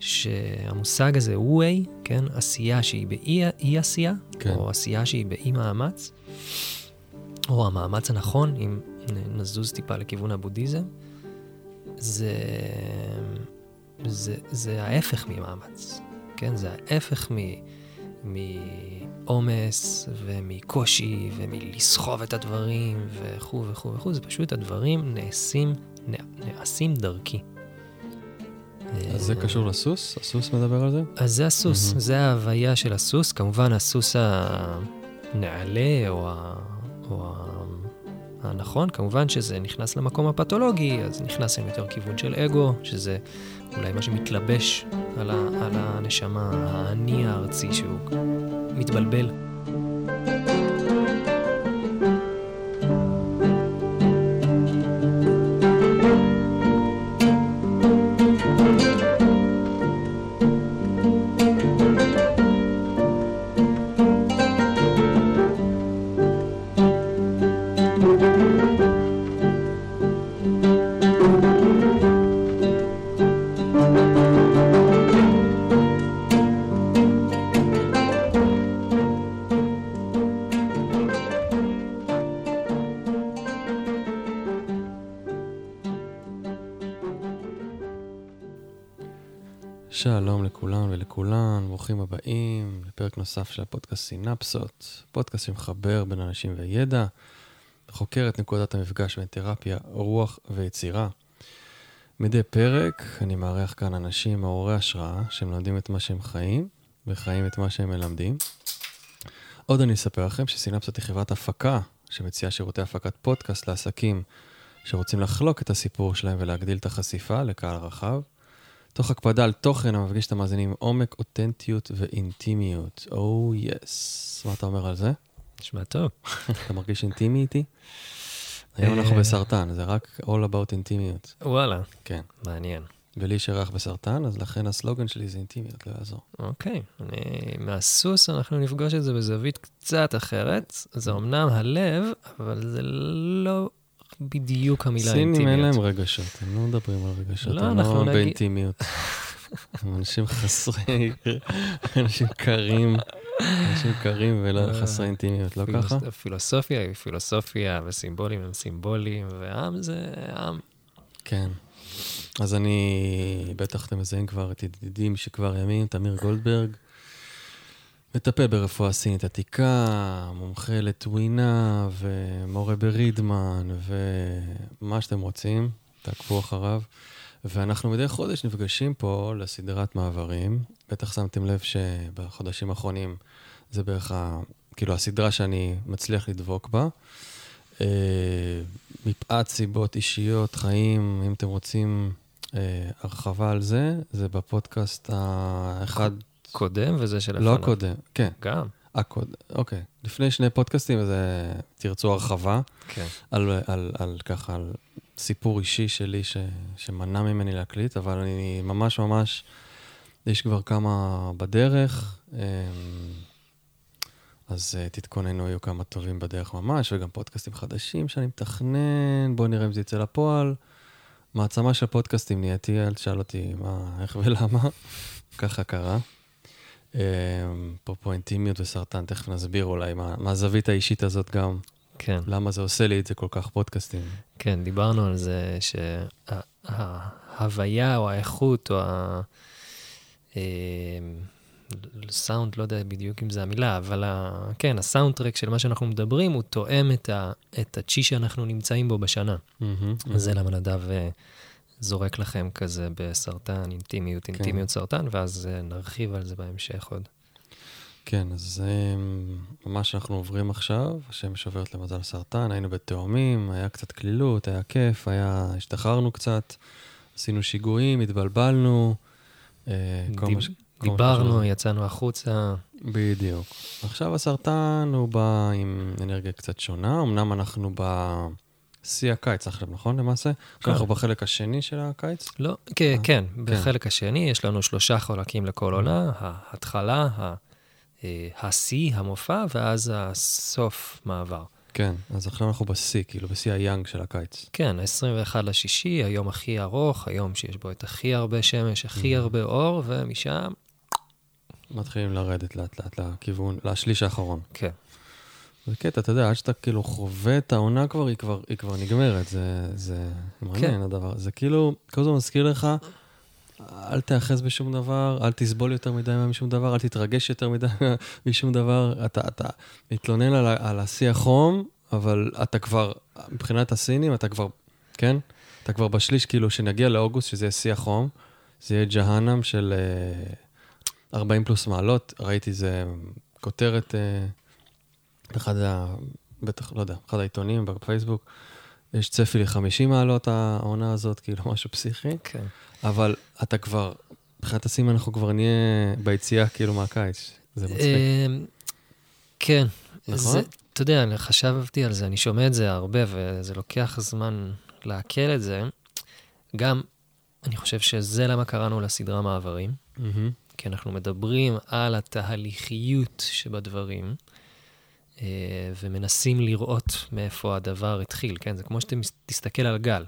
שהמושג הזה, ווי, כן, עשייה שהיא באי עשייה, כן. או עשייה שהיא באי מאמץ, או המאמץ הנכון, אם נזוז טיפה לכיוון הבודהיזם, זה, זה, זה ההפך ממאמץ, כן? זה ההפך מ... מעומס ומקושי ומלסחוב את הדברים וכו' וכו' וכו', זה פשוט הדברים נעשים, נעשים דרכי. אז זה קשור לסוס? הסוס מדבר על זה? אז זה הסוס, mm-hmm. זה ההוויה של הסוס. כמובן, הסוס הנעלה או, ה... או ה... הנכון, כמובן שזה נכנס למקום הפתולוגי, אז נכנס עם יותר כיוון של אגו, שזה אולי מה שמתלבש על, ה... על הנשמה, האני הארצי שהוא מתבלבל. נוסף של הפודקאסט סינפסות, פודקאסט שמחבר בין אנשים וידע, וחוקר את נקודת המפגש בין תרפיה, רוח ויצירה. מדי פרק אני מארח כאן אנשים מעוררי השראה, שמלמדים את מה שהם חיים, וחיים את מה שהם מלמדים. עוד אני אספר לכם שסינפסות היא חברת הפקה, שמציעה שירותי הפקת פודקאסט לעסקים שרוצים לחלוק את הסיפור שלהם ולהגדיל את החשיפה לקהל רחב. תוך הקפדה על תוכן המפגיש את המאזינים עומק, אותנטיות ואינטימיות. או oh, יס. Yes. מה אתה אומר על זה? נשמע טוב. אתה מרגיש אינטימי איתי? היום אנחנו אה. בסרטן, זה רק all about אינטימיות. וואלה. כן. מעניין. ולי יש ירח בסרטן, אז לכן הסלוגן שלי זה אינטימיות, לא יעזור. אוקיי. אני... מהסוס אנחנו נפגוש את זה בזווית קצת אחרת. זה אמנם הלב, אבל זה לא בדיוק המילה אינטימיות. סינים אין להם רגשות, הם לא מדברים על רגשות, לא, הם לא נגיד... באינטימיות. הם אנשים חסרי, אנשים קרים, אנשים קרים ולא אה, חסרי אינטימיות, לא ככה? פילוסופיה היא פילוסופיה, וסימבולים הם סימבולים, ועם זה עם. כן. אז אני, בטח אתם מזהים כבר את ידידים שכבר ימים, תמיר גולדברג. מטפל ברפואה סינית עתיקה, מומחה לטווינה ומורה ברידמן ומה שאתם רוצים, תעקבו אחריו. ואנחנו מדי חודש נפגשים פה לסדרת מעברים. בטח שמתם לב שבחודשים האחרונים זה בערך ה... כאילו הסדרה שאני מצליח לדבוק בה. אה, מפאת סיבות אישיות, חיים, אם אתם רוצים אה, הרחבה על זה, זה בפודקאסט האחד... קודם וזה שלפניו. לא קודם, כן. גם. הקוד, אוקיי. לפני שני פודקאסטים, אז אה, תרצו הרחבה. כן. על, על, על, על ככה, על סיפור אישי שלי ש, שמנע ממני להקליט, אבל אני ממש ממש, יש כבר כמה בדרך, אמ, אז אה, תתכוננו, יהיו כמה טובים בדרך ממש, וגם פודקאסטים חדשים שאני מתכנן, בואו נראה אם זה יצא לפועל. מעצמה של פודקאסטים נהייתי, אל תשאל אותי מה, איך ולמה, ככה קרה. אפרופו אינטימיות וסרטן, תכף נסביר אולי מה הזווית האישית הזאת גם. כן. למה זה עושה לי את זה כל כך פודקאסטים. כן, דיברנו על זה שההוויה או האיכות או הסאונד, אה, לא יודע בדיוק אם זו המילה, אבל ה... כן, הסאונד טרק של מה שאנחנו מדברים, הוא תואם את, ה... את הצ'י שאנחנו נמצאים בו בשנה. Mm-hmm, mm-hmm. זה למה נדב אה, זורק לכם כזה בסרטן, אינטימיות, כן. אינטימיות סרטן, ואז אה, נרחיב על זה בהמשך עוד. כן, אז זה מה שאנחנו עוברים עכשיו, השמש עוברת למזל סרטן, היינו בתאומים, היה קצת קלילות, היה כיף, היה, השתחררנו קצת, עשינו שיגועים, התבלבלנו. אה, דיב, מש... דיברנו, יצאנו החוצה. בדיוק. עכשיו הסרטן הוא בא עם אנרגיה קצת שונה, אמנם אנחנו ב... שיא הקיץ עכשיו, נכון למעשה? כן. אנחנו בחלק השני של הקיץ? לא, כן, אה, כן, בחלק השני יש לנו שלושה חלקים לכל עונה, ההתחלה, אה, השיא, המופע, ואז הסוף מעבר. כן, אז עכשיו אנחנו בשיא, כאילו בשיא היאנג של הקיץ. כן, ה-21 לשישי, היום הכי ארוך, היום שיש בו את הכי הרבה שמש, הכי Mhm. הרבה אור, ומשם, מתחילים לרדת לאט לאט לכיוון, לשליש האחרון. כן. זה קטע, אתה יודע, עד שאתה כאילו חווה את העונה כבר, היא כבר, היא כבר נגמרת. זה, זה מעניין כן. הדבר. זה כאילו, כל הזמן מזכיר לך, אל תאחז בשום דבר, אל תסבול יותר מדי משום דבר, אל תתרגש יותר מדי משום דבר. אתה, אתה מתלונן על, על השיא החום, אבל אתה כבר, מבחינת הסינים, אתה כבר, כן? אתה כבר בשליש, כאילו, שנגיע לאוגוסט, שזה יהיה שיא החום, זה יהיה ג'הנם של אה, 40 פלוס מעלות. ראיתי איזה כותרת, אה, באחד ה... בטח, לא יודע, אחד העיתונים בפייסבוק, יש צפי ל-50 מעלות העונה הזאת, כאילו משהו פסיכי, כן. אבל אתה כבר, מבחינת הסימן אנחנו כבר נהיה ביציאה כאילו מהקיץ. זה מצחיק. אמ, כן. נכון? אתה יודע, אני חשבתי על זה, אני שומע את זה הרבה, וזה לוקח זמן לעכל את זה. גם, אני חושב שזה למה קראנו לסדרה מעברים. כי אנחנו מדברים על התהליכיות שבדברים, ומנסים לראות מאיפה הדבר התחיל, כן? זה כמו שאתה תסתכל על גל.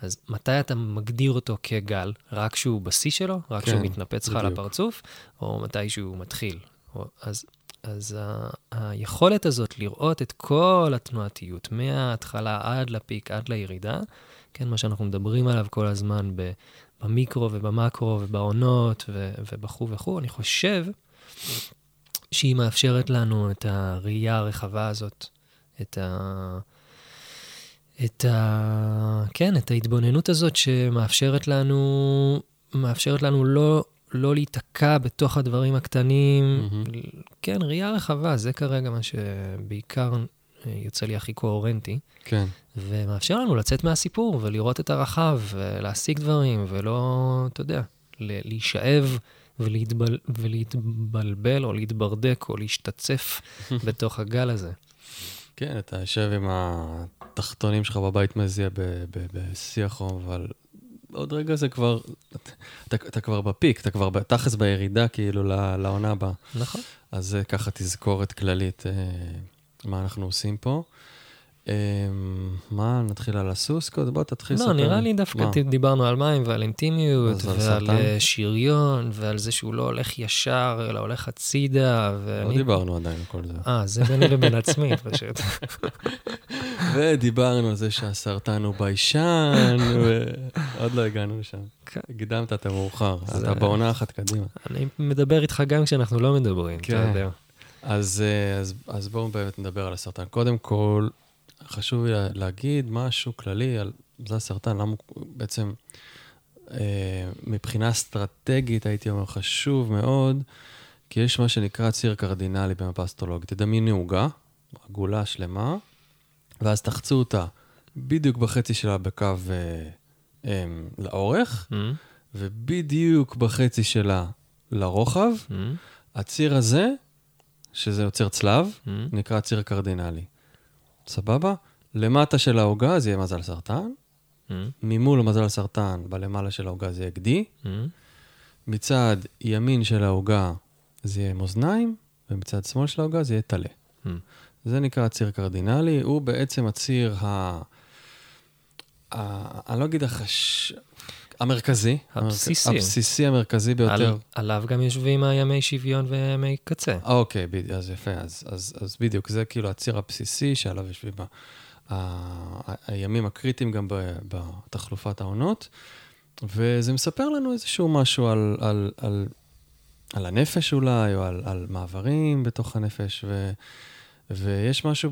אז מתי אתה מגדיר אותו כגל? רק כשהוא בשיא שלו? רק כן, כשהוא מתנפץ לך על. הפרצוף? או מתי שהוא מתחיל? או, אז, אז ה, היכולת הזאת לראות את כל התנועתיות, מההתחלה עד לפיק, עד לירידה, כן, מה שאנחנו מדברים עליו כל הזמן ב, במיקרו ובמקרו ובעונות ובכו' וכו', אני חושב שהיא מאפשרת לנו את הראייה הרחבה הזאת, את ה... את ה... כן, את ההתבוננות הזאת שמאפשרת לנו, מאפשרת לנו לא, לא להיתקע בתוך הדברים הקטנים. מהמם. כן, ראייה רחבה, זה כרגע מה שבעיקר אה, יוצא לי הכי קוהרנטי, כן, ומאפשר לנו לצאת מהסיפור ולראות את הרחב ולהשיג דברים, ולא, אתה יודע, להישאב ולהתבל, ולהתבלבל או להתברדק או להשתצף בתוך הגל הזה. כן, אתה יושב עם התחתונים שלך בבית מזיע ב- ב- בשיא החום, אבל עוד רגע זה כבר, אתה, אתה כבר בפיק, אתה כבר תכלס בירידה כאילו לעונה הבאה. נכון. אז זה ככה תזכורת כללית, אה, מה אנחנו עושים פה. אה, מה, נתחיל על הסוס? קודם בוא תתחיל לא, לספר נראה לי. דווקא דיברנו על מים ועל אינטימיות, ועל? אה, שריון, ועל זה שהוא לא הולך ישר, אלא הולך הצידה, לא. דיברנו עדיין על כל זה. אה, זה ביני לבין עצמי, פשוט. ודיברנו על זה שהסרטן הוא ביישן, ועוד לא הגענו לשם. כן. הקדמת את המאוחר, אתה בעונה אחת קדימה. אני מדבר איתך גם כשאנחנו לא מדברים, אתה כן. יודע. אז, אה, אז, אז בואו באמת נדבר על הסרטן. קודם כל, חשוב לי לה- להגיד משהו כללי על זה הסרטן, למה הוא בעצם, אה, מבחינה אסטרטגית, הייתי אומר, חשוב מאוד, כי יש מה שנקרא ציר קרדינלי במפה אסטרולוגית. תדמייני עוגה, עגולה שלמה, ואז תחצו אותה בדיוק בחצי שלה בקו אה, אה, לאורך, אה? ובדיוק בחצי שלה לרוחב. אה? הציר הזה, שזה יוצר צלב, אה? נקרא ציר קרדינלי. סבבה? למטה של העוגה זה יהיה מזל סרטן, אה? ממול מזל סרטן, בלמעלה של העוגה זה יהיה גדי, אה? מצד ימין של העוגה זה יהיה מאזניים, ומצד שמאל של העוגה זה יהיה טלה. אה? זה נקרא ציר קרדינלי, הוא בעצם הציר ה... ה... אני לא אגיד החש... המרכזי. הבסיסי. הבסיסי המרכזי ביותר. על- עליו גם יושבים הימי שוויון וימי קצה. אוקיי, בדיוק, אז יפה, אז, אז, אז בדיוק, זה כאילו הציר הבסיסי שעליו יושבים ה- ה- הימים הקריטיים גם בתחלופת העונות, וזה מספר לנו איזשהו משהו על, על, על, על הנפש אולי, או על, על מעברים בתוך הנפש, ו, ויש משהו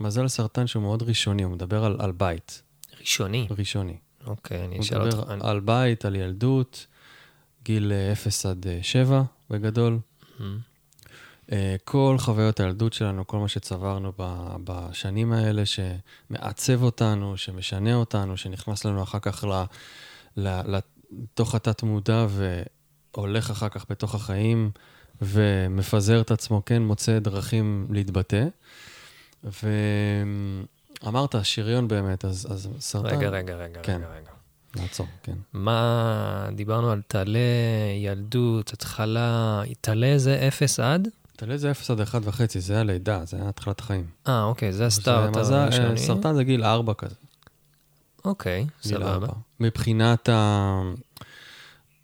במזל סרטן שהוא מאוד ראשוני, הוא מדבר על, על בית ראשוני. ראשוני. אוקיי, אני אשאל אותך. אני- על בית, על ילדות, גיל אה, 0 עד אה, 7 בגדול. אה? אה, כל חוויות הילדות שלנו, כל מה שצברנו בשנים האלה, שמעצב אותנו, שמשנה אותנו, שנכנס לנו אחר כך ל- ל- לתוך התת-מודע והולך אחר כך בתוך החיים ומפזר את עצמו, כן, מוצא דרכים להתבטא. ואמרת, שריון באמת, אז, אז סרטן... רגע, רגע, רגע, כן. רגע, רגע. נעצור, כן. מה, דיברנו על טלה, ילדות, התחלה, טלה זה אפס עד? תלוי זה 0 עד 1 וחצי, זה הלידה, זה היה התחלת החיים. אה, אוקיי, זה הסטארט מזל, הראשוני. סרטן זה גיל 4 כזה. אוקיי, סבבה. 4. מבחינת ה...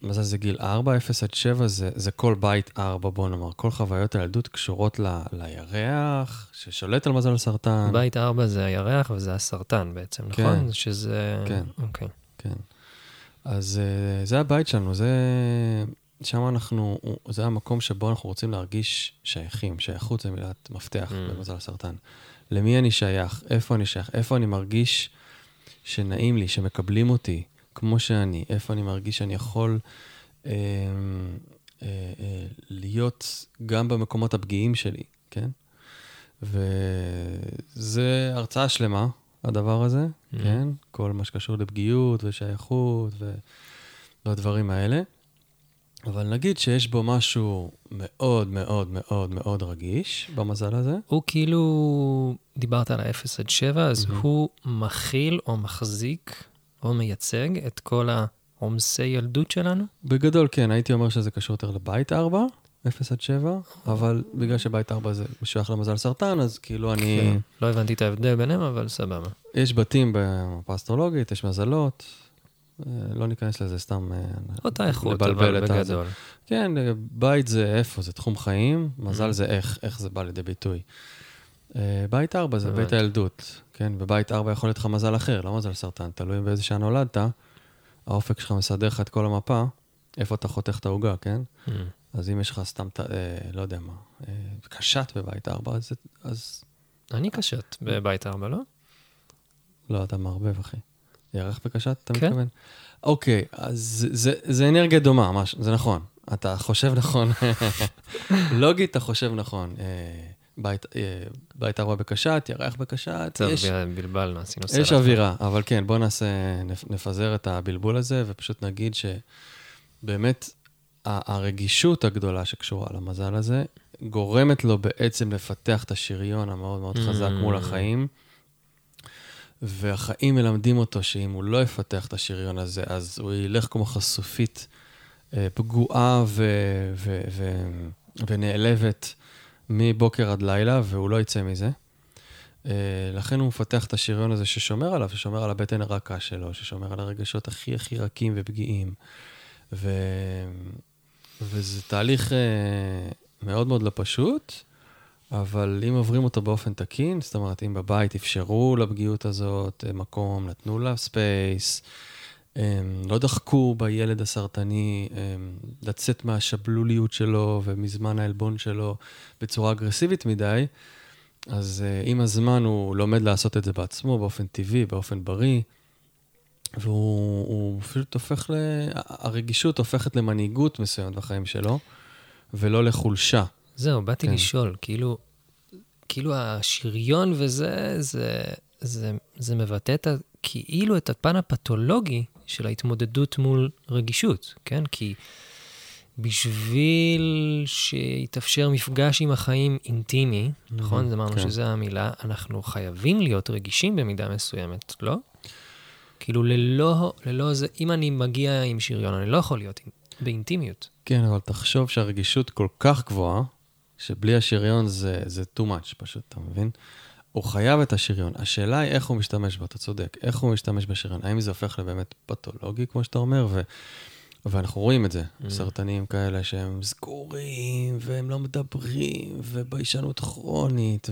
מזל זה גיל 4, 0 עד 7 זה, זה כל בית 4, בוא נאמר. כל חוויות הילדות קשורות ל, לירח, ששולט על מזל הסרטן. בית ארבע זה הירח וזה הסרטן בעצם, כן. נכון? שזה... כן. אוקיי. כן. אז אה, זה הבית שלנו, זה... שם אנחנו, זה המקום שבו אנחנו רוצים להרגיש שייכים. שייכות זה מילת מפתח Mm. במזל הסרטן. למי אני שייך? איפה אני שייך? איפה אני מרגיש שנעים לי, שמקבלים אותי כמו שאני? איפה אני מרגיש שאני יכול אה, אה, אה, להיות גם במקומות הפגיעים שלי, כן? וזה הרצאה שלמה, הדבר הזה, Mm. כן? כל מה שקשור לפגיעות ושייכות ו... והדברים האלה. אבל נגיד שיש בו משהו מאוד מאוד מאוד מאוד רגיש במזל הזה. הוא כאילו, דיברת על ה-0 עד 7, אז מהמם. הוא מכיל או מחזיק או מייצג את כל העומסי ילדות שלנו? בגדול, כן, הייתי אומר שזה קשור יותר לבית 4, 0 עד 7, אבל בגלל שבית 4 זה משוייך למזל סרטן, אז כאילו אני... כן. לא הבנתי את ההבדל ביניהם, אבל סבבה. יש בתים במפה אסטרולוגית, יש מזלות. אה, לא ניכנס לזה סתם... אה, אותה איכות, אבל. בגדול. כן, אה, בית זה איפה, זה תחום חיים, מזל Mhm. זה איך, איך זה בא לידי ביטוי. אה, בית 4 זה בית. הילדות, כן? בבית 4 יכול להיות לך מזל אחר, לא מזל סרטן, תלוי באיזה שעה נולדת, האופק שלך מסדר לך את כל המפה, איפה אתה חותך את העוגה, כן? Mm. אז אם יש לך סתם, אה, לא יודע מה, אה, קשת בבית 4, אז, אני קשת בבית 4, לא? לא, אתה מערבב, אחי. ירח בקשת, אתה כן. מתכוון? אוקיי, אז זה, זה, זה אנרגיה דומה, מש, זה נכון. אתה חושב נכון. לוגית, אתה חושב נכון. אה, בית, אה, בית ארבע בקשת, ירח בקשת, טוב, יש, בלבלנו, עשינו יש אווירה, אבל כן, בוא נעשה, נפ- נפזר את הבלבול הזה, ופשוט נגיד שבאמת הרגישות הגדולה שקשורה למזל הזה, גורמת לו בעצם לפתח את השריון המאוד מאוד חזק Mm. מול החיים, והחיים מלמדים אותו שאם הוא לא יפתח את השריון הזה, אז הוא ילך כמו חשופית אה, פגועה ו- ו- ו- ונעלבת מבוקר עד לילה, והוא לא יצא מזה. אה, לכן הוא מפתח את השריון הזה ששומר עליו, ששומר על הבטן הרכה שלו, ששומר על הרגשות הכי הכי רכים ופגיעים. ו... וזה תהליך אה, מאוד מאוד לא פשוט, אבל אם עוברים אותו באופן תקין, זאת אומרת, אם בבית אפשרו לפגיעות הזאת אה, מקום, נתנו לה space, לא דחקו בילד הסרטני אה, לצאת מהשבלוליות שלו ומזמן העלבון שלו בצורה אגרסיבית מדי, אז uh, עם הזמן הוא לומד לעשות את זה בעצמו, באופן טבעי, באופן בריא, והוא הוא פשוט הופך ל... הרגישות הופכת למנהיגות מסוימת בחיים שלו, ולא לחולשה. זהו, באתי כן. לשאול, כאילו, כאילו השריון וזה, זה, זה, זה מבטא את ה, כאילו את הפן הפתולוגי של ההתמודדות מול רגישות, כן? כי בשביל שיתאפשר מפגש עם החיים אינטימי, נכון? אז אמרנו כן. שזו המילה, אנחנו חייבים להיות רגישים במידה מסוימת, לא? כאילו ללא, ללא זה, אם אני מגיע עם שריון, אני לא יכול להיות באינטימיות. כן, אבל תחשוב שהרגישות כל כך גבוהה, שבלי השריון זה, זה too much פשוט, אתה מבין? הוא חייב את השריון. השאלה היא איך הוא משתמש בו, אתה צודק. איך הוא משתמש בשריון? האם זה הופך לבאמת פתולוגי, כמו שאתה אומר? ו... ואנחנו רואים את זה, Mm. סרטנים כאלה שהם סגורים, והם לא מדברים, וביישנות כרונית,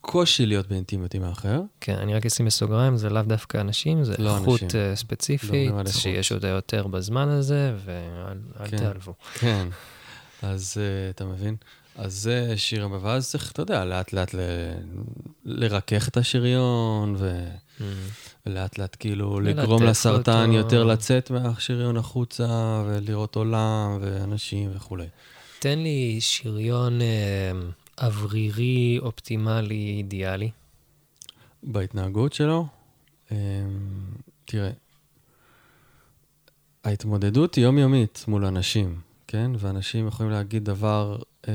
וקושי להיות באינטימיות עם האחר. כן, אני רק אשים בסוגריים, זה לאו דווקא אנשים, זה לא איכות אנשים. אה, ספציפית, איכות. שיש אותה יותר בזמן הזה, ואל אל כן. תיעלבו. כן. אז uh, אתה מבין? אז זה שיר המ... ואז צריך, אתה יודע, לאט לאט ל... לרכך את השריון, ו... Mm. ולאט לאט כאילו לגרום לסרטן אותו. יותר לצאת מהשריון החוצה, ולראות עולם, ואנשים וכולי. תן לי שריון אה, אוורירי, אופטימלי, אידיאלי. בהתנהגות שלו, אמ, תראה, ההתמודדות היא יומיומית מול אנשים, כן? ואנשים יכולים להגיד דבר אמ,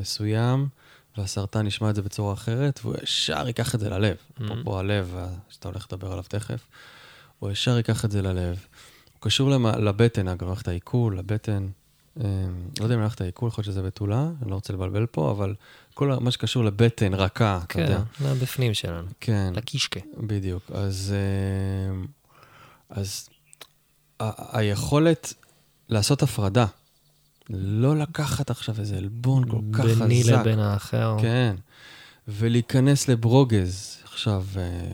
מסוים, והסרטן ישמע את זה בצורה אחרת, והוא ישר ייקח את זה ללב. Mhm. אפרופו הלב, שאתה הולך לדבר עליו תכף, הוא ישר ייקח את זה ללב. הוא קשור למ- לבטן, אגב, מערכת העיכול, לבטן. אה, לא יודע אם הלכת עיכול, יכול להיות שזה בתולה, אני לא רוצה לבלבל פה, אבל כל מה שקשור לבטן רכה, אתה כן, יודע. לבפנים שלנו, כן, לקישקה. בדיוק. אז, אה, אז ה- היכולת לעשות הפרדה, לא לקחת עכשיו איזה עלבון כל כך חזק. ביני לבין האחר. כן, ולהיכנס לברוגז, עכשיו, אה,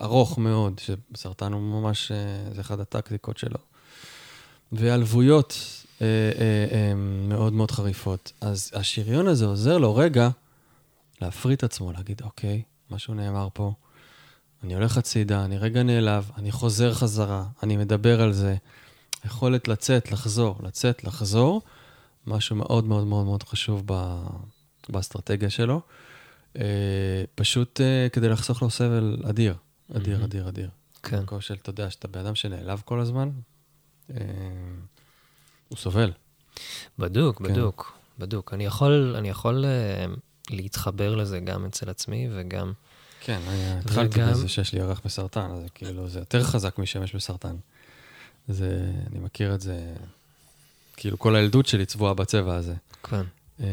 ארוך מאוד, שסרטן הוא ממש, אה, זה אחת הטקטיקות שלו. והלבויות אה, אה, אה, מאוד מאוד חריפות. אז השריון הזה עוזר לו רגע להפריט עצמו, להגיד, אוקיי, משהו נאמר פה, אני הולך הצידה, אני רגע נעלב, אני חוזר חזרה, אני מדבר על זה. יכולת לצאת, לחזור, לצאת, לחזור, משהו מאוד מאוד מאוד מאוד חשוב ב, באסטרטגיה שלו. אה, פשוט אה, כדי לחסוך לו סבל אדיר, אדיר, מהמם. אדיר, אדיר. כן. במקום של, אתה יודע, שאתה בן אדם שנעלב כל הזמן, אה, הוא סובל. בדוק, כן. בדוק, בדוק. אני יכול, אני יכול להתחבר לזה גם אצל עצמי וגם... כן, אני התחלתי וגם- בזה שיש לי ירח בסרטן, אז כאילו, זה יותר חזק משמש בסרטן. זה, אני מכיר את זה, כאילו כל הילדות שלי צבועה בצבע הזה. כן. אמ,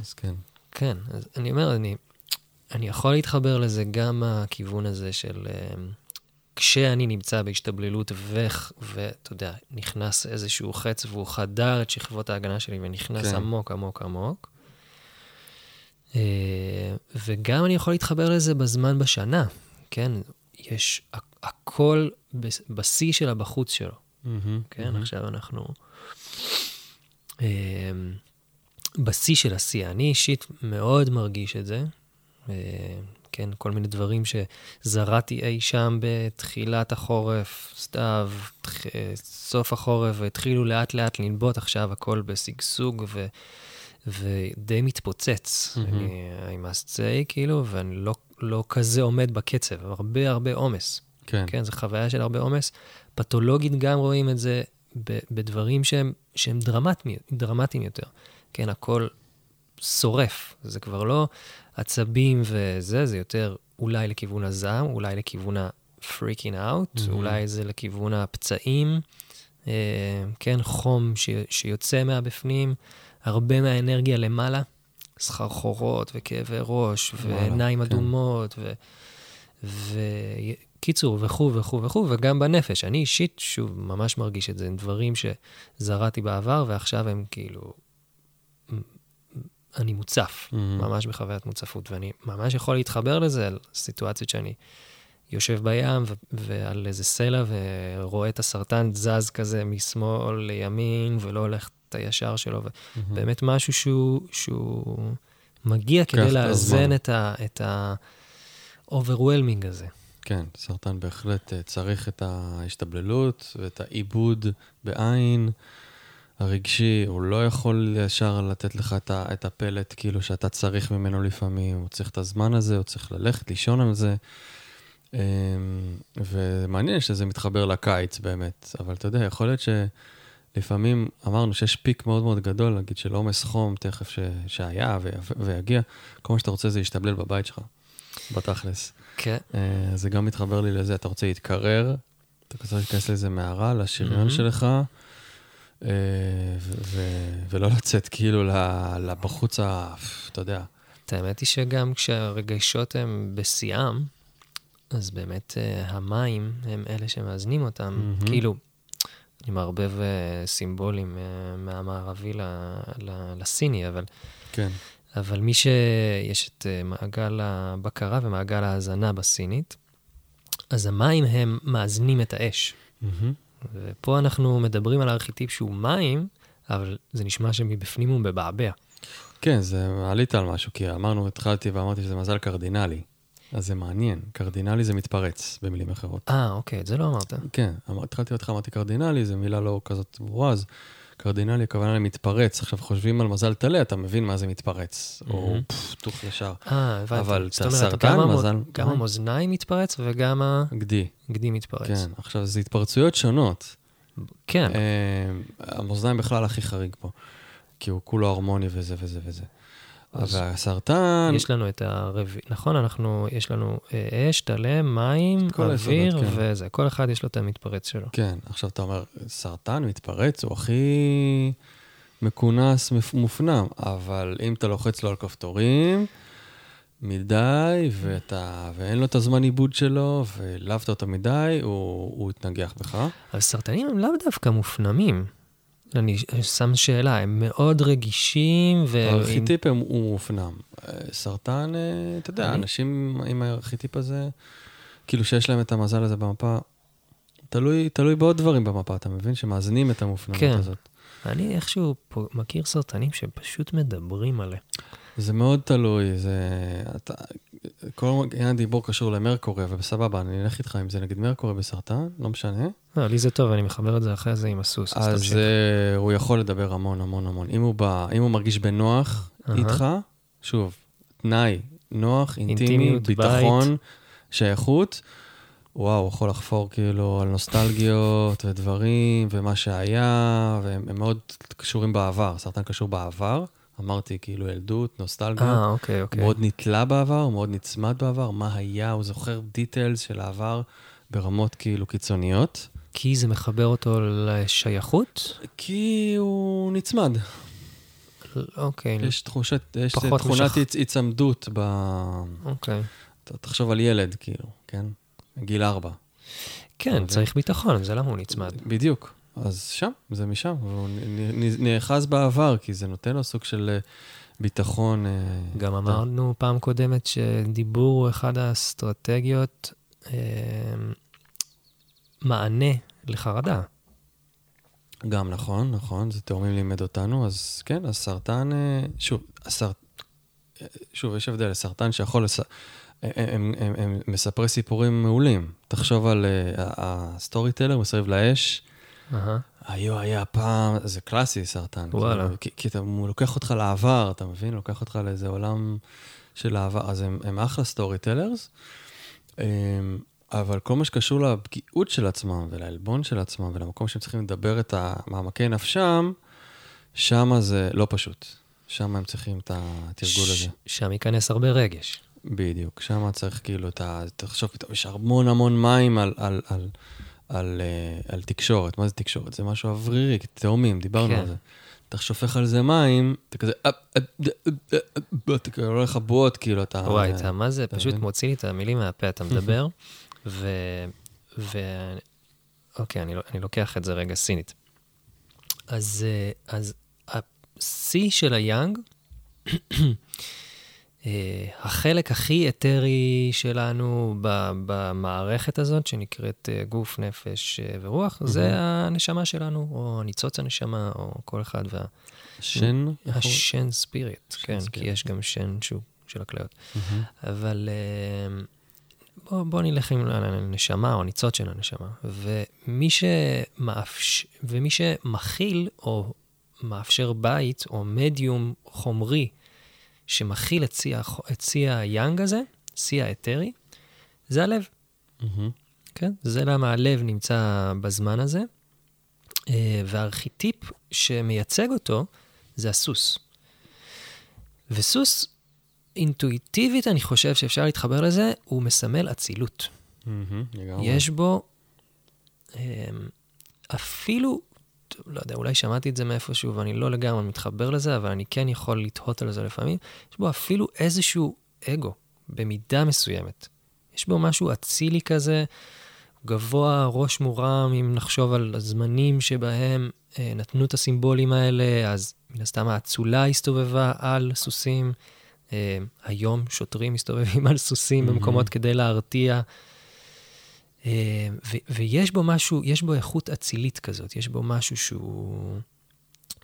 אז כן. כן, אז אני אומר, אני, אני יכול להתחבר לזה גם מהכיוון הזה של אה, כשאני נמצא בהשתבללות ואתה יודע, נכנס איזשהו חץ והוא חדר את שכבות ההגנה שלי ונכנס כן. עמוק, עמוק, עמוק. אה, וגם אני יכול להתחבר לזה בזמן בשנה, כן? יש הכל בשיא שלה בחוץ שלו. מהמם, כן, מהמם. עכשיו אנחנו אה, בשיא של השיא. אני אישית מאוד מרגיש את זה. אה, כן, כל מיני דברים שזרעתי אי שם בתחילת החורף, סתיו, תח- אה, סוף החורף, והתחילו לאט לאט לנבוט עכשיו הכל בשגשוג ו... ודי מתפוצץ. מהמם. אני, I must say, כאילו, ואני לא, לא כזה עומד בקצב, הרבה הרבה עומס. כן. כן, זו חוויה של הרבה עומס. פתולוגית גם רואים את זה בדברים שהם, שהם דרמטיים, דרמטיים יותר. כן, הכל שורף. זה כבר לא עצבים וזה, זה יותר אולי לכיוון הזעם, אולי לכיוון ה-freaking out, Mhm. אולי זה לכיוון הפצעים. אה, כן, חום ש, שיוצא מהבפנים, הרבה מהאנרגיה למעלה, סחרחורות וכאבי ראש, ועיניים כן. אדומות, ו... וקיצור, וכו' וכו' וכו', וגם בנפש. אני אישית, שוב, ממש מרגיש את זה. הם דברים שזרעתי בעבר, ועכשיו הם כאילו... אני מוצף, מהמם. ממש בחוויית מוצפות, ואני ממש יכול להתחבר לזה, על סיטואציות שאני יושב בים ו- ועל איזה סלע ורואה את הסרטן זז כזה משמאל לימין, ולא הולך את הישר שלו. ובאמת משהו שהוא, שהוא מגיע כדי לאזן. את ה... את ה-overwhelming הזה. כן, סרטן בהחלט אה, צריך את ההשתבללות ואת העיבוד בעין הרגשי. הוא לא יכול ישר לתת לך את ה- את הפלט כאילו שאתה צריך ממנו לפעמים. הוא צריך את הזמן הזה, הוא צריך ללכת לישון על זה. אמ, ומעניין שזה מתחבר לקיץ באמת, אבל אתה יודע, יכול להיות שלפעמים אמרנו שיש פיק מאוד מאוד גדול, נגיד של עומס חום תכף ש... שהיה. ויגיע, כל מה שאתה רוצה זה להשתבלל בבית שלך, בתכלס. כן. אה, זה גם מתחבר לי לזה, אתה רוצה להתקרר, אתה רוצה להיכנס לאיזה מערה, לשריון. שלך, אה, ולא לצאת כאילו לבחוץ. אתה יודע. האמת היא שגם כשהרגשות הם בשיאם, אז באמת אה, המים הם אלה שמאזנים אותם. כאילו, אני מערבב סימבולים מהמערבי לסיני, אבל כן. אבל מי שיש את אה, מעגל הבקרה ומעגל ההאזנה בסינית, אז המים הם מאזנים את האש. מהמם. ופה אנחנו מדברים על ארכיטיפ שהוא מים, אבל זה נשמע שמבפנים הוא מבעבע. כן, זה, עלית על משהו, כי אמרנו, התחלתי ואמרתי שזה מזל קרדינלי. אז זה מעניין, קרדינלי זה מתפרץ, במילים אחרות. אה, אוקיי, את זה לא אמרת. כן, התחלתי אותך, אמרתי קרדינלי, זו מילה לא כזאת ברורה, אז קרדינלי הכוונה למתפרץ. עכשיו, חושבים על מזל טלה, אתה מבין מה זה מתפרץ, או מהמם. פפפ, טוך ישר. אה, הבנתי. אבל את הסרטן, מזל- גם המאזניים מתפרץ וגם גדי, הגדי מתפרץ. כן. עכשיו, זה התפרצויות שונות. כן. אה, המאזניים בכלל הכי חריג פה, כי הוא כולו הרמוני וזה וזה וזה. והסרטן, יש לנו את הרביעי, נכון? אנחנו, יש לנו אה, אש, טלם, מים, אוויר כן. וזה. כל אחד יש לו את המתפרץ שלו. כן, עכשיו אתה אומר, סרטן מתפרץ, הוא הכי מכונס, מופנם, אבל אם אתה לוחץ לו על כפתורים מדי, ואתה, ואין לו את הזמן עיבוד שלו, והעלבת אותו מדי, הוא, הוא יתנגח בך. אבל סרטנים הם לאו דווקא מופנמים. אני שם שאלה, הם מאוד רגישים, ו... הארכיטיפ הם- הוא מופנם. אה, סרטן, אה, אתה יודע, אני- אנשים עם הארכיטיפ הזה, כאילו שיש להם את המזל הזה במפה, תלוי, תלוי בעוד דברים במפה, אתה מבין? שמאזנים את המופנמות כן. הזאת. אני איכשהו פה מכיר סרטנים שפשוט מדברים עליה. זה מאוד תלוי, זה... אתה, כל עניין הדיבור קשור למרקורי, ובסבבה, אני אלך איתך אם זה נגיד מרקורי בסרטן, לא משנה. לא, לי זה טוב, אני מחבר את זה אחרי זה עם הסוס, אז תמשיך. uh, הוא יכול לדבר המון המון המון. אם הוא, בא, אם הוא מרגיש בנוח אהה. איתך, שוב, תנאי, נוח, אינטימי, ביטחון, שייכות, וואו, הוא יכול לחפור כאילו על נוסטלגיות ודברים, ומה שהיה, והם הם מאוד קשורים בעבר, סרטן קשור בעבר. אמרתי, כאילו ילדות, נוסטלגיה. אה, אוקיי, אוקיי. מאוד נתלה בעבר, הוא מאוד נצמד בעבר, מה היה, הוא זוכר דיטיילס של העבר ברמות כאילו קיצוניות. כי זה מחבר אותו לשייכות? כי הוא נצמד. אוקיי, יש תחושת, יש תכונת הצמדות ב... אוקיי. תחשוב על ילד, כאילו, כן? גיל ארבע. כן, אוקיי. צריך ביטחון, זה למה הוא נצמד. בדיוק. אז שם, זה משם. נ- נאחז בעבר, כי זה נותן לו סוג של אה, ביטחון. אה, גם אמרנו פעם קודמת שדיבור הוא אחד האסטרטגיות אה, מענה לחרדה. גם נכון, נכון, זה תאומים לימד אותנו, אז כן, הסרטן, אה, שוב, הסר... אה, שוב, יש הבדל, סרטן שיכול לס... הם, הם, הם, הם מספרי סיפורים מעולים. תחשוב על uh, ה storyteller מסביב לאש, אהה. היו, היה פעם, זה קלאסי סרטן. וואלה. כאילו, כי, כי אתה, הוא לוקח אותך לעבר, אתה מבין? לוקח אותך לאיזה עולם של העבר. אז הם, הם אחלה storytellers, אבל כל מה שקשור לפגיעות של עצמם ולעלבון של עצמם ולמקום שהם צריכים לדבר את מעמקי נפשם, שם זה לא פשוט. שם הם צריכים את התרגול הזה. שם ייכנס הרבה רגש. בדיוק, שם צריך כאילו, אתה, תחשוב פתאום, יש המון המון מים על, על, על, על, אה, על תקשורת. מה זה תקשורת? זה משהו אוורירי, תאומים, דיברנו כן. על זה. אתה שופך על זה מים, אתה כזה, אתה כאילו הולך לך בועות, כאילו, אתה... וואי, אתה מה זה, פשוט? מוציא לי את המילים מהפה, אתה מדבר, ו... ו... אוקיי, אני, לא- אני לוקח את זה רגע סינית. אז, אה, אז השיא של היאנג, אה, החלק הכי אתרי שלנו במערכת הזאת, שנקראת אה, גוף, נפש ורוח, זה הנשמה שלנו, או ניצוץ הנשמה, או כל אחד וה... שן? השן ספיריט, כן, כי. יש גם שן שהוא של הכליות. מהמם. אבל בוא, בוא נלך עם הנשמה או הניצוץ של הנשמה. ומי, שמאפש, ומי שמכיל או מאפשר בית או מדיום חומרי שמכיל את שיא, הח- את היאנג הזה, שיא האתרי, זה הלב. מהמם. כן? זה למה הלב נמצא בזמן הזה. אה, והארכיטיפ שמייצג אותו זה הסוס. וסוס, אינטואיטיבית, אני חושב שאפשר להתחבר לזה, הוא מסמל אצילות. לגמרי. יש בו אמ, אפילו, לא יודע, אולי שמעתי את זה מאיפשהו ואני לא לגמרי מתחבר לזה, אבל אני כן יכול לתהות על זה לפעמים. יש בו אפילו איזשהו אגו, במידה מסוימת. יש בו משהו אצילי כזה, גבוה, ראש מורם, אם נחשוב על הזמנים שבהם אה, נתנו את הסימבולים האלה, אז מן הסתם האצולה הסתובבה על סוסים. אה, היום שוטרים מסתובבים על סוסים מהמם. במקומות כדי להרתיע. אה, ו- ויש בו משהו, יש בו איכות אצילית כזאת, יש בו משהו שהוא,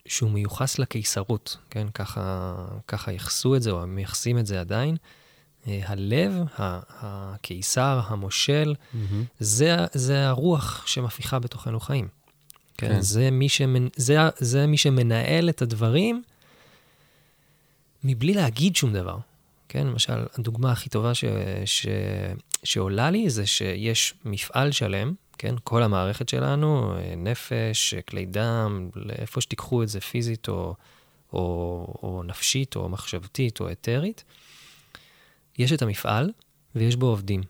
שהוא מיוחס לקיסרות, כן? ככה, ככה ייחסו את זה, או מייחסים את זה עדיין. אה, הלב, הקיסר, המושל, מהמם. זה, זה הרוח שמפיחה בתוכנו חיים. כן, כן. זה, מי שמנ... זה, זה מי שמנהל את הדברים מבלי להגיד שום דבר. כן, למשל, הדוגמה הכי טובה ש... ש... שעולה לי זה שיש מפעל שלם, כן, כל המערכת שלנו, אה, נפש, כלי דם, לאיפה שתיקחו את זה פיזית או, או, או נפשית, או מחשבתית, או אתרית, יש את המפעל ויש בו עובדים.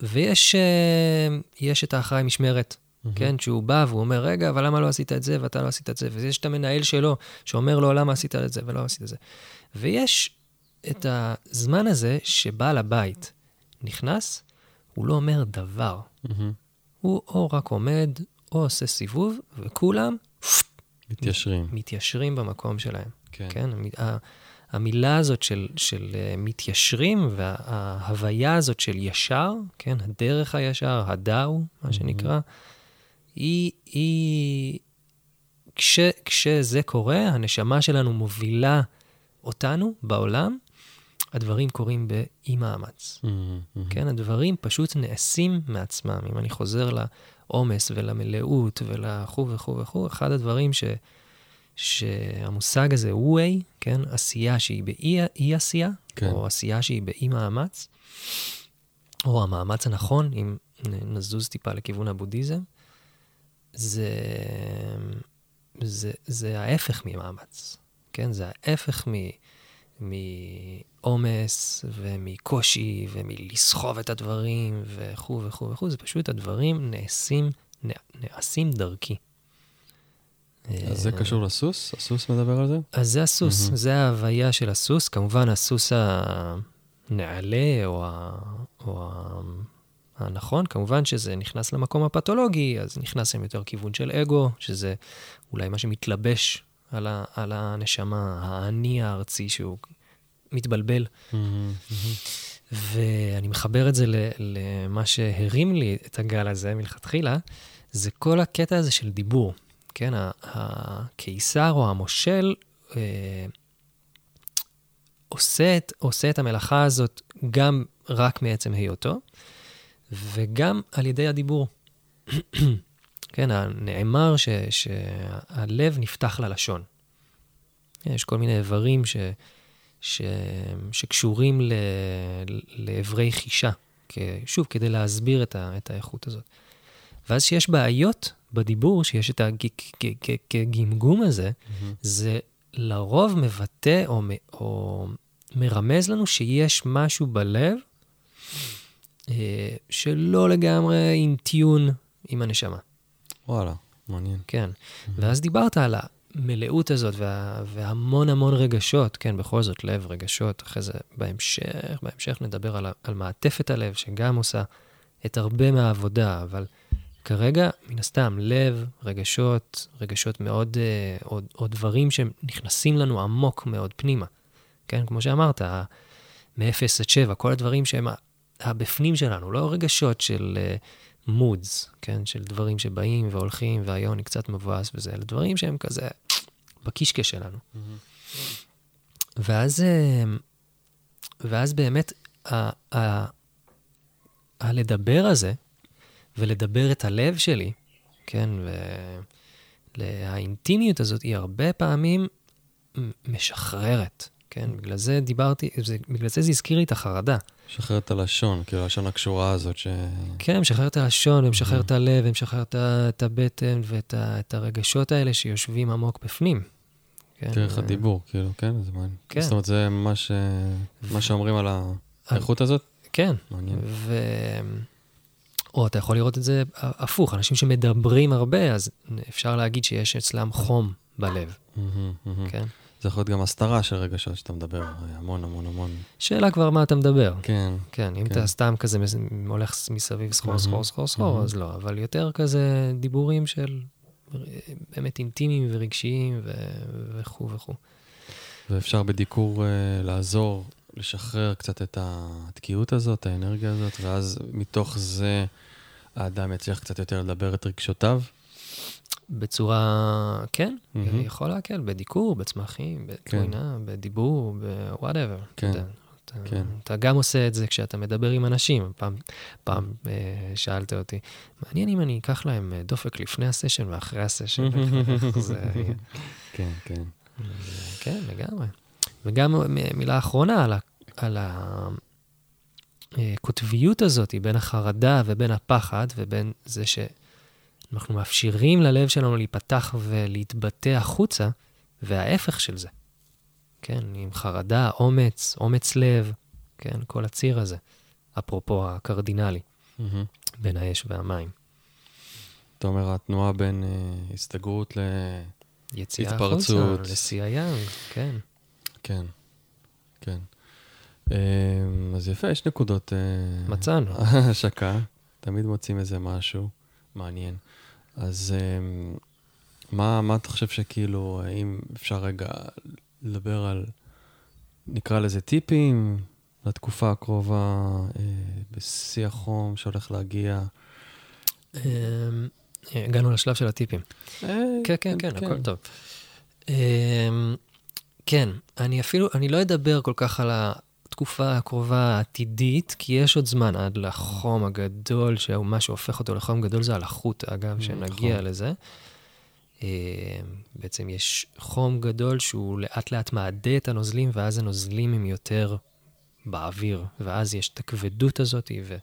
ויש אה, יש את האחראי משמרת, mm-hmm. כן? שהוא בא והוא אומר, רגע, אבל למה לא עשית את זה ואתה לא עשית את זה? ויש את המנהל שלו שאומר לו, למה עשית את זה ולא עשית את זה. ויש את הזמן הזה שבעל הבית נכנס, הוא לא אומר דבר. Mm-hmm. הוא או רק עומד, או עושה סיבוב, וכולם... מתיישרים. מתיישרים במקום שלהם. כן. כן? המילה הזאת של, של uh, מתיישרים וההוויה הזאת של ישר, כן, הדרך הישר, הדאו, מה שנקרא, היא, היא כש, כשזה קורה, הנשמה שלנו מובילה אותנו בעולם, הדברים קורים באי מאמץ. Mm-hmm. כן, הדברים פשוט נעשים מעצמם. אם אני חוזר לעומס ולמלאות ולכו' וכו' וכו', אחד הדברים ש... שהמושג הזה, ווי, כן, עשייה שהיא באי עשייה, כן. או עשייה שהיא באי מאמץ, או המאמץ הנכון, אם נזוז טיפה לכיוון הבודהיזם, זה, זה, זה ההפך ממאמץ, כן? זה ההפך מעומס ומקושי ומלסחוב את הדברים וכו' וכו' וכו', זה פשוט הדברים נעשים, נעשים דרכי. אז זה קשור לסוס? הסוס מדבר על זה? אז זה הסוס, mm-hmm. זה ההוויה של הסוס. כמובן, הסוס הנעלה או, ה... או. הנכון, כמובן שזה נכנס למקום הפתולוגי, אז נכנס עם יותר כיוון של אגו, שזה אולי מה שמתלבש על, ה... על הנשמה, האני הארצי שהוא מתבלבל. ואני מחבר את זה למה שהרים לי את הגל הזה מלכתחילה, זה כל הקטע הזה של דיבור. כן, הקיסר או המושל אה, עושה, את, עושה את המלאכה הזאת גם רק מעצם היותו, וגם על ידי הדיבור. כן, נאמר ש, שהלב נפתח ללשון. יש כל מיני איברים ש, ש, שקשורים ל, לאיברי חישה, שוב, כדי להסביר את, ה, את האיכות הזאת. ואז כשיש בעיות בדיבור, שיש את הגמגום הזה, mm-hmm. זה לרוב מבטא או, או מרמז לנו שיש משהו בלב שלא לגמרי אינטיון עם הנשמה. וואלה, מעניין. כן, mm-hmm. ואז דיברת על המלאות הזאת וה, והמון המון רגשות, כן, בכל זאת, לב, רגשות, אחרי זה בהמשך, בהמשך נדבר על, על מעטפת הלב, שגם עושה את הרבה מהעבודה, אבל... כרגע, מן הסתם, לב, רגשות, רגשות מאוד, אה, או, או דברים שנכנסים לנו עמוק מאוד פנימה. כן, כמו שאמרת, מ-0 עד 7, כל הדברים שהם הבפנים שלנו, לא רגשות של מודס, uh, כן, של דברים שבאים והולכים, והיום אני קצת מבואס וזה, אלא דברים שהם כזה בקישקע שלנו. Mm-hmm. ואז, uh, ואז באמת, ה- ה- הלדבר הזה, ולדבר את הלב שלי, כן, והאינטימיות הזאת היא הרבה פעמים משחררת, כן, בגלל זה דיברתי, זה, בגלל זה זה הזכיר לי את החרדה. משחרר את הלשון, כאילו הלשון הקשורה הזאת ש... כן, משחרר את הלשון, ומשחרר את הלב, ומשחרר את הבטן ואת את הרגשות האלה שיושבים עמוק בפנים. כן, דרך הדיבור, כאילו, כן, זה מעניין. כן. זאת אומרת, זה מה, ש... מה שאומרים על האיכות הזאת? כן. מעניין. ו... או אתה יכול לראות את זה הפוך, אנשים שמדברים הרבה, אז אפשר להגיד שיש אצלם חום בלב, כן? זה יכול להיות גם הסתרה של רגשות שאתה מדבר המון המון המון. שאלה כבר מה אתה מדבר. כן. כן, אם כן. אתה סתם כזה הולך מסביב סחור, סחור, סחור, סחור, אז לא, אבל יותר כזה דיבורים של באמת אינטימיים ורגשיים וכו' וכו'. ואפשר בדיקור uh, לעזור, לשחרר קצת את התקיעות הזאת, האנרגיה הזאת, ואז מתוך זה האדם יצליח קצת יותר לדבר את רגשותיו? בצורה, כן, mm-hmm. יכול להקל, בדיקור, בצמחים, בתלוינה, כן. בדיבור, ב-whatever. כן. אתה, אתה, כן. אתה גם עושה את זה כשאתה מדבר עם אנשים. פעם, פעם אה, שאלת אותי, מעניין אם אני אקח להם אה, דופק לפני הסשן ואחרי הסשן. זה... כן, כן. כן, לגמרי. וגם מילה אחרונה על, ה, על הקוטביות הזאת בין החרדה ובין הפחד ובין זה שאנחנו מאפשרים ללב שלנו להיפתח ולהתבטא החוצה, וההפך של זה. כן, עם חרדה, אומץ, אומץ לב, כן, כל הציר הזה, אפרופו הקרדינלי, מהמם. בין האש והמים. אתה אומר, התנועה בין אה, הסתגרות ל... יציאה התפרצות. החוצה, לשיא היאנג, כן. כן, כן. אה, אז יפה, יש נקודות... אה, מצאנו. השקה, תמיד מוצאים איזה משהו מעניין. אז אה, מה, מה אתה חושב שכאילו, האם אפשר רגע לדבר על, נקרא לזה טיפים לתקופה הקרובה, אה, בשיא החום שהולך להגיע? אמ, הגענו לשלב של הטיפים. אה, כן, כן, כן, הכל טוב. אמ, כן, אני אפילו, אני לא אדבר כל כך על התקופה הקרובה העתידית, כי יש עוד זמן עד לחום הגדול, שמה שהופך אותו לחום גדול זה הלחות, אגב, Mm, שנגיע נכון. לזה. אמ, בעצם יש חום גדול שהוא לאט לאט מעדה את הנוזלים, ואז הנוזלים הם יותר באוויר, ואז יש את הכבדות הזאת, ו...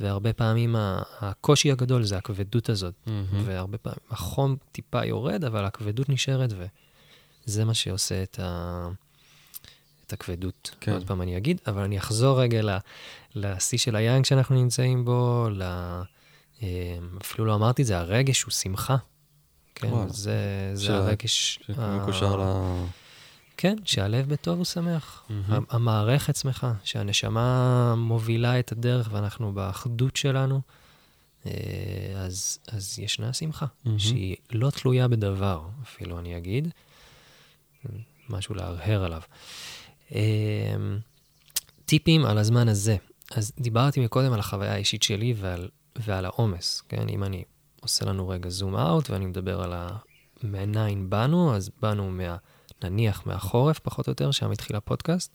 והרבה פעמים הקושי הגדול זה הכבדות הזאת. מהמם. והרבה פעמים החום טיפה יורד, אבל הכבדות נשארת, וזה מה שעושה את, ה... את הכבדות. כן. עוד פעם אני אגיד, אבל אני אחזור רגע לשיא של היאנג שאנחנו נמצאים בו, ל... אה, אפילו לא אמרתי את זה, הרגש הוא שמחה. כן, וואלה. זה, זה של- הרגש... שמקושר ה- ל... כן, שהלב בטוב ושמח. מהמם. ה- המערכת שמחה, שהנשמה מובילה את הדרך ואנחנו באחדות שלנו, אה, אז, אז ישנה שמחה, מהמם. שהיא לא תלויה בדבר, אפילו אני אגיד, משהו להרהר עליו. אה, טיפים על הזמן הזה. אז דיברתי מקודם על החוויה האישית שלי ועל, ועל העומס, כן? אם אני עושה לנו רגע זום אאוט ואני מדבר על ה... מניין באנו, אז באנו מה... נניח מהחורף, פחות או יותר, שם התחיל הפודקאסט.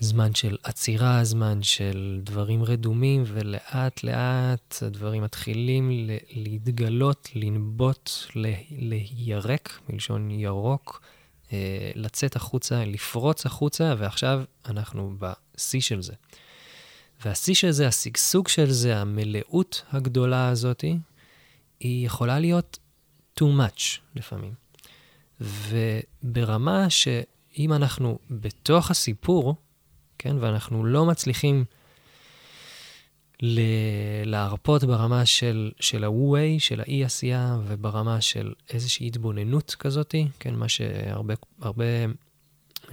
זמן של עצירה, זמן של דברים רדומים, ולאט לאט הדברים מתחילים להתגלות, לנבוט, לירק, מלשון ירוק, לצאת החוצה, לפרוץ החוצה, ועכשיו אנחנו בשיא של זה. והשיא של זה, השגשוג של זה, המלאות הגדולה הזאתי, היא יכולה להיות too much לפעמים. וברמה שאם אנחנו בתוך הסיפור, כן, ואנחנו לא מצליחים להרפות ברמה של, של ה-way, של האי-עשייה, וברמה של איזושהי התבוננות כזאתי, כן, מה שהרבה הרבה,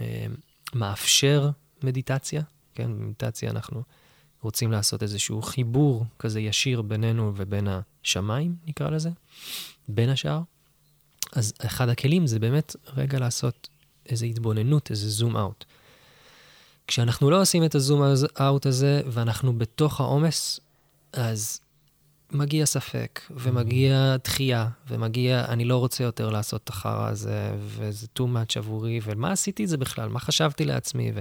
אה, מאפשר מדיטציה, כן, במדיטציה אנחנו רוצים לעשות איזשהו חיבור כזה ישיר בינינו ובין השמיים, נקרא לזה, בין השאר. אז אחד הכלים זה באמת רגע לעשות איזו התבוננות, איזה זום אאוט. כשאנחנו לא עושים את הזום אאוט הזה ואנחנו בתוך העומס, אז מגיע ספק, ומגיע דחייה, ומגיע, אני לא רוצה יותר לעשות את החרא הזה, וזה too much עבורי, ומה עשיתי את זה בכלל? מה חשבתי לעצמי?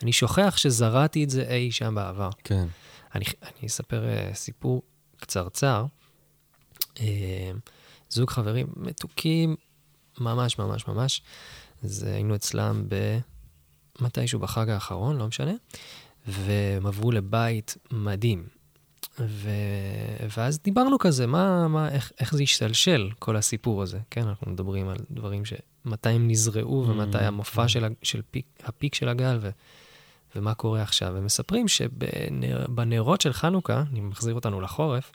ואני שוכח שזרעתי את זה אי שם בעבר. כן. אני, אני אספר uh, סיפור קצרצר. Uh, זוג חברים מתוקים, ממש ממש ממש. אז היינו אצלם במתישהו בחג האחרון, לא משנה, והם עברו לבית מדהים. ו... ואז דיברנו כזה, מה, מה, איך, איך זה השתלשל, כל הסיפור הזה. כן, אנחנו מדברים על דברים ש... מתי הם נזרעו ומתי המופע של, ה- של פיק, הפיק של הגל ו... ומה קורה עכשיו. הם מספרים שבנרות של חנוכה, אני מחזיר אותנו לחורף,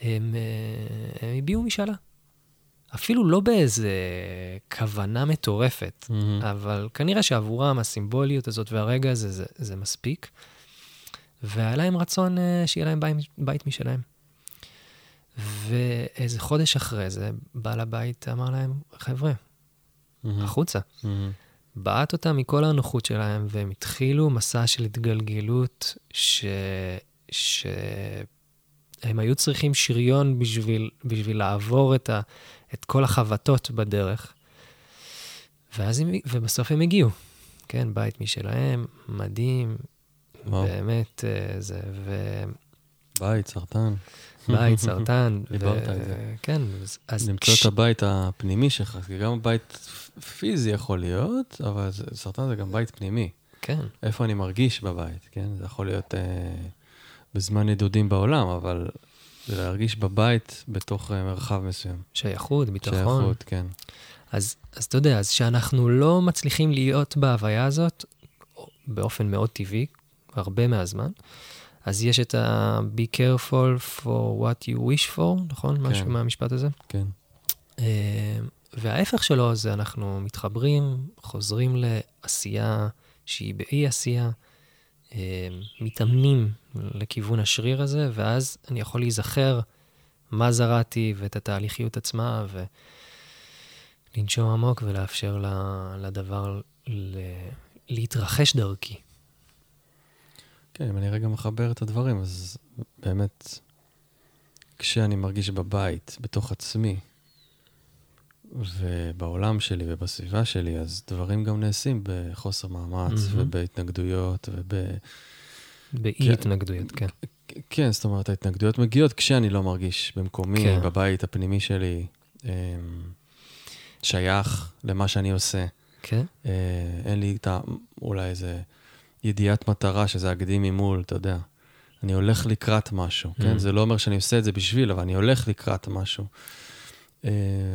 הם, אה, הם הביעו משאלה. אפילו לא באיזה כוונה מטורפת, מהמם. אבל כנראה שעבורם הסימבוליות הזאת והרגע הזה זה, זה מספיק. והיה להם רצון אה, שיהיה להם בית, בית משלהם. ואיזה חודש אחרי זה, בעל הבית אמר להם, חבר'ה, מהמם. החוצה. מהמם. בעט אותם מכל הנוחות שלהם, והם התחילו מסע של התגלגלות ש... ש... הם היו צריכים שריון בשביל, בשביל לעבור את, ה... את כל החבטות בדרך. ואז הם... ובסוף הם הגיעו. כן, בית משלהם, מדהים, וואו. באמת, אה, זה, בית, סרטן. ובית, סרטן. דיברת על זה. כן, אז... למצוא את הבית הפנימי שלך, כי גם בית פיזי יכול להיות, אבל סרטן זה גם בית פנימי. כן, איפה אני מרגיש בבית, כן? זה יכול להיות אה, בזמן נדודים בעולם, אבל זה להרגיש בבית בתוך אה, מרחב מסוים. שייכות, ביטחון. שייכות, כן. אז, אז אתה יודע, אז שאנחנו לא מצליחים להיות בהוויה הזאת באופן מאוד טבעי, הרבה מהזמן, אז יש את ה-be careful for what you wish for, נכון? כן. משהו מהמשפט הזה? כן. אה, וההפך שלו זה אנחנו מתחברים, חוזרים לעשייה שהיא באי עשייה, מתאמנים לכיוון השריר הזה, ואז אני יכול להיזכר מה זרעתי ואת התהליכיות עצמה, ולנשום עמוק ולאפשר לדבר להתרחש דרכי. כן, אם אני רגע מחבר את הדברים, אז באמת, כשאני מרגיש בבית, בתוך עצמי, ובעולם שלי ובסביבה שלי, אז דברים גם נעשים בחוסר מאמץ mm-hmm. ובהתנגדויות וב... באי-התנגדויות, כן. כן, זאת אומרת, ההתנגדויות מגיעות כשאני לא מרגיש במקומי, כן. בבית הפנימי שלי, אמ, שייך למה שאני עושה. כן. אה, אין לי את ה... אולי איזה ידיעת מטרה, שזה הגדים ממול, אתה יודע. אני הולך לקראת משהו, כן? Mm. זה לא אומר שאני עושה את זה בשביל, אבל אני הולך לקראת משהו. אה,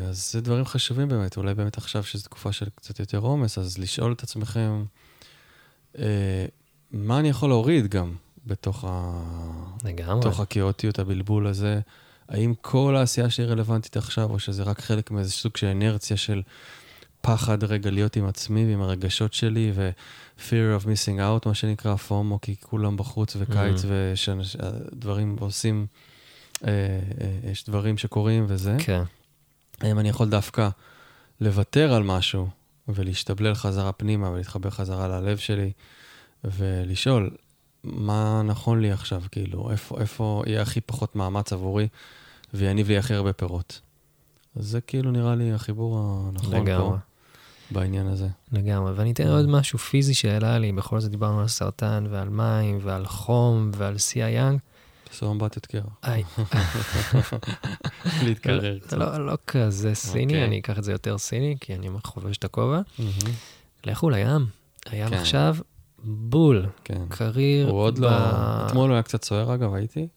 אז זה דברים חשובים באמת, אולי באמת עכשיו שזו תקופה של קצת יותר עומס, אז לשאול את עצמכם, אה, מה אני יכול להוריד גם בתוך, ה... לגמרי. בתוך הכאוטיות, הבלבול הזה? האם כל העשייה שלי רלוונטית עכשיו, או שזה רק חלק מאיזה סוג של אנרציה של פחד רגע להיות עם עצמי ועם הרגשות שלי, ו-fear of missing out, מה שנקרא, פומו, כי כולם בחוץ וקיץ, mm-hmm. ודברים עושים, אה, אה, יש דברים שקורים וזה. כן. האם אני יכול דווקא לוותר על משהו ולהשתבלל חזרה פנימה ולהתחבר חזרה ללב שלי ולשאול, מה נכון לי עכשיו, כאילו, איפה, איפה יהיה הכי פחות מאמץ עבורי ויניב לי הכי הרבה פירות. אז זה כאילו נראה לי החיבור הנכון לגמרי. פה בעניין הזה. לגמרי, ואני אתן עוד משהו פיזי שהעלה לי, בכל זאת דיברנו על סרטן ועל מים ועל חום ועל שיא היאנג. תעשו אמבטיות קרח. היי. להתקרר קצת. לא, לא כזה סיני, אוקיי. אני אקח את זה יותר סיני, כי אני חובש את הכובע. לכו לים. הים כן. עכשיו בול, כן. קריר. הוא עוד לא... אתמול הוא היה קצת סוער, אגב, הייתי.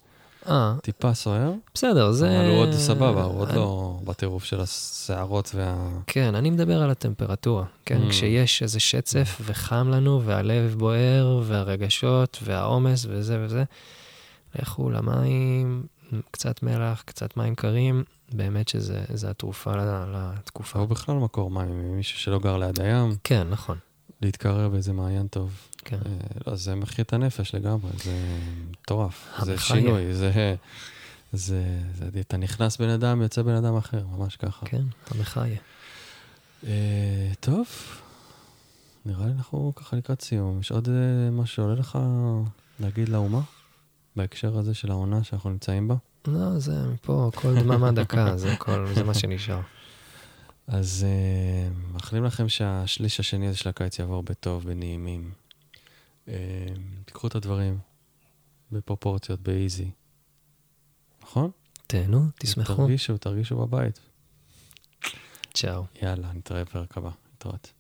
אה. טיפה סוער. בסדר, זה... אבל הוא עוד סבבה, הוא עוד לא בטירוף של הסערות וה... כן, אני מדבר על הטמפרטורה. כן, mm. כשיש איזה שצף וחם לנו, והלב בוער, והרגשות, והעומס, וזה וזה. לכו למים, קצת מלח, קצת מים קרים, באמת שזה התרופה לתקופה. או בכלל מקור מים, מישהו שלא גר ליד הים. כן, נכון. להתקרר באיזה מעיין טוב. כן. אה, לא, זה מחיה את הנפש לגמרי, זה מטורף. זה שינוי, זה, זה, זה, אתה נכנס בן אדם, יוצא בן אדם אחר, ממש ככה. כן, המחיה. אה, טוב, נראה לי אנחנו ככה לקראת סיום. יש עוד אה, משהו שעולה לך להגיד לאומה? בהקשר הזה של העונה שאנחנו נמצאים בה? לא, זה מפה, כל דממה דקה, זה, כל, זה מה שנשאר. אז uh, מאחלים לכם שהשליש השני הזה של הקיץ יעבור בטוב, בנעימים. Uh, תיקחו את הדברים בפרופורציות, באיזי. נכון? תהנו, תשמחו. תרגישו, תרגישו בבית. צ'או. יאללה, נתראה בפרק הבא. נתראות.